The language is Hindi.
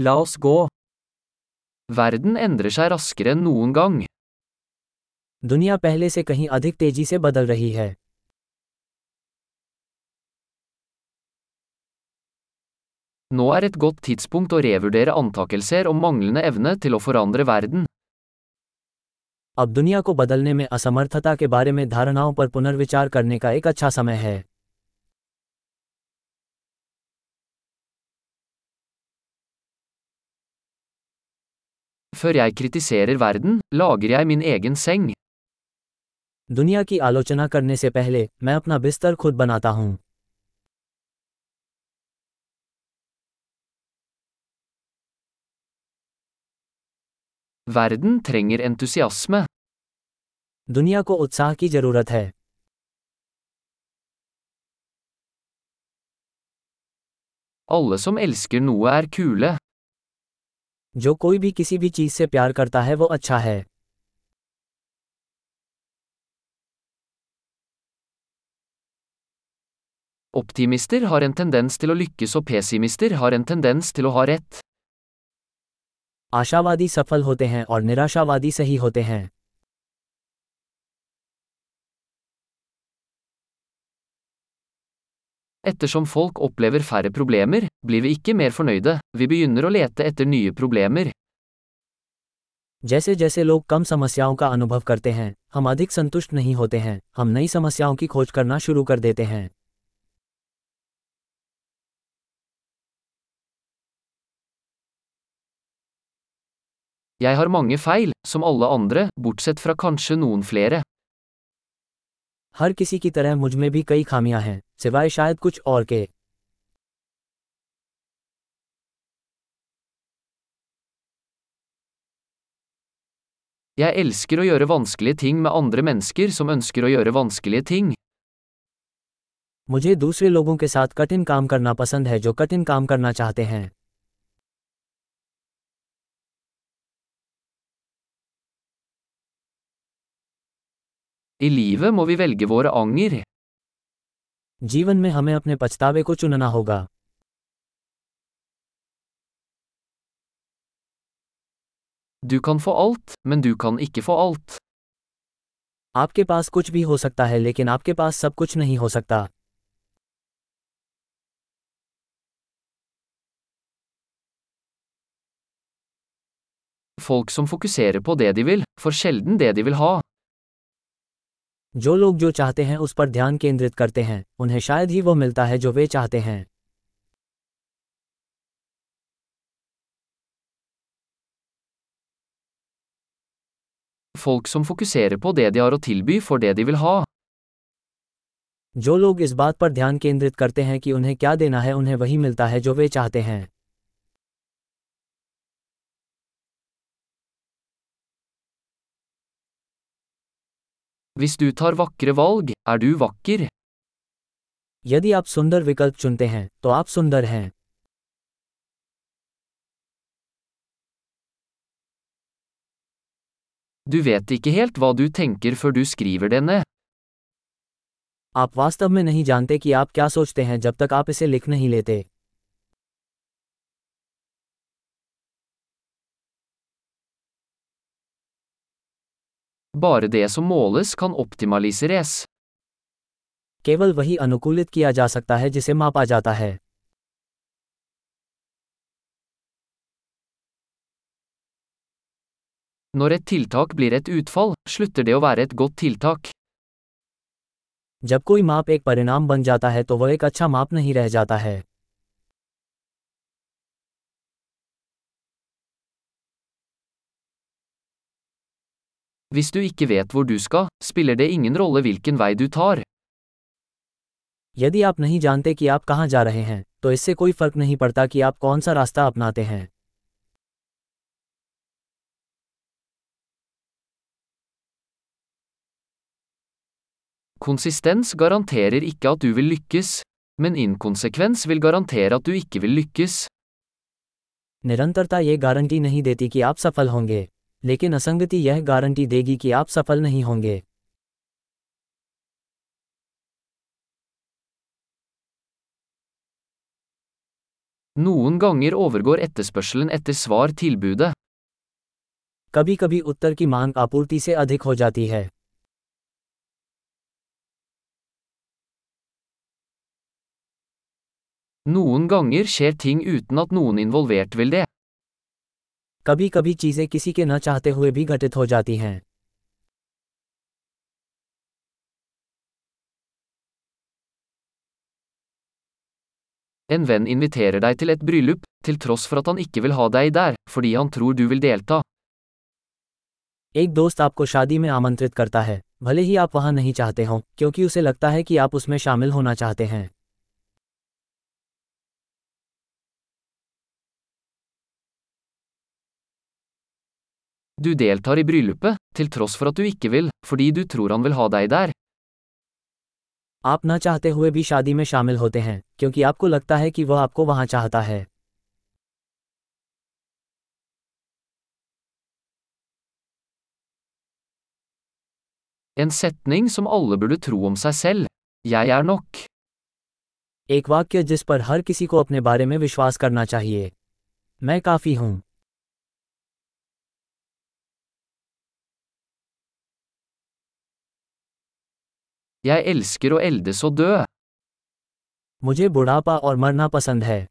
La oss gå. Verden endrer seg raskere enn noen gang. दुनिया पहले से कहीं अधिक तेजी से बदल रही है Nå er et godt tidspunkt å revurdere antakelser om manglende evne til å forandre verden. अब दुनिया को बदलने में असमर्थता के बारे में धारणाओं पर पुनर्विचार करने का एक अच्छा समय है Før jeg kritiserer verden, lager jeg min egen seng. दुनिया की आलोचना करने से पहले मैं अपना बिस्तर खुद बनाता हूँ Verden trenger entusiasme. दुनिया को उत्साह की ज़रूरत है Alle som elsker noe er kule. जो कोई भी किसी भी चीज़ से प्यार करता है वो अच्छा है Optimister har en tendens til å lykkes og pessimister har en tendens til å ha rett. आशावादी सफल होते हैं और निराशावादी सही होते हैं Ettersom folk opplever færre problemer, blir vi ikke mer fornøyde, vi begynner å lete etter nye problemer. जैसे जैसे लोग कम समस्याओं का अनुभव करते हैं हम अधिक संतुष्ट नहीं होते हैं हम नई समस्याओं की खोज करना शुरू कर देते हैं Jeg har mange feil, som alle andre, bortsett fra kanskje noen flere. हर किसी की तरह मुझमें भी कई खामियाँ हैं सिवाय शायद कुछ और के Jeg elsker å gjøre vanskelige ting med andre mennesker som ønsker å gjøre vanskelige ting. मुझे दूसरे लोगों के साथ कठिन काम करना पसंद है जो कठिन काम करना चाहते हैं I livet må vi velge våre anger. जीवन में हमें अपने पछतावे को चुनना होगा Du kan få alt, men du kan ikke få alt. आपके पास कुछ भी हो सकता है लेकिन आपके पास सब कुछ नहीं हो सकता Folk som fokuserer på det de vil, får sjelden det de vil ha. जो लोग जो चाहते हैं उस पर ध्यान केंद्रित करते हैं उन्हें शायद ही वो मिलता है जो वे चाहते हैं Folk som fokuserer på det de har å tilby, får det de vil ha. जो लोग इस बात पर ध्यान केंद्रित करते हैं कि उन्हें क्या देना है उन्हें वही मिलता है जो वे चाहते हैं Hvis du tar vakre valg, er du vakker. यदि आप सुंदर विकल्प चुनते हैं तो आप सुंदर हैं Du vet ikke helt hva du tenker før du skriver det ned. आप वास्तव में नहीं जानते कि आप क्या सोचते हैं जब तक आप इसे लिख नहीं लेते Bare det som måles kan optimaliseres. केवल वही अनुकूलित किया जा सकता है जिसे मापा जाता है Når et tiltak blir et utfall, slutter det å være et godt tiltak. जब कोई माप एक परिणाम बन जाता है तो वह एक अच्छा माप नहीं रह जाता है Hvis du ikke vet hvor du skal, spiller det ingen rolle hvilken vei du tar. यदि आप नहीं जानते कि आप कहाँ जा रहे हैं तो इससे कोई फ़र्क नहीं पड़ता कि आप कौन सा रास्ता अपनाते हैं Konsistens garanterer ikke at du vil lykkes, men inkonsekvens vil garantere at du ikke vil lykkes. निरंतरता ये गारंटी नहीं देती कि आप सफल होंगे लेकिन असंगति यह गारंटी देगी कि आप सफल नहीं होंगे Noen ganger overgår etterspørselen etter svar tilbudet. कभी कभी उत्तर की मांग आपूर्ति से अधिक हो जाती है Noen ganger skjer ting uten at noen involvert vil det. कभी कभी चीज़ें किसी के न चाहते हुए भी घटित हो जाती हैं En venn inviterer deg til et bryllup, til tross for at han ikke vil ha deg der, fordi han tror du vil delta. एक दोस्त आपको शादी में आमंत्रित करता है भले ही आप वहाँ नहीं चाहते हों क्योंकि उसे लगता है कि आप उसमें शामिल होना चाहते हैं Du deltar i bryllupet, til tross for at du ikke vil, fordi du tror han vil ha deg der. आप न चाहते हुए भी शादी में शामिल होते हैं क्योंकि आपको लगता है कि वह आपको वहाँ चाहता है En setning som alle burde tro om seg selv. Jeg er nok. एक वाक्य जिस पर हर किसी को अपने बारे में विश्वास करना चाहिए मैं काफ़ी हूँ Jeg elsker å eldes og dø. मुझे बुढ़ापा और मरना पसंद है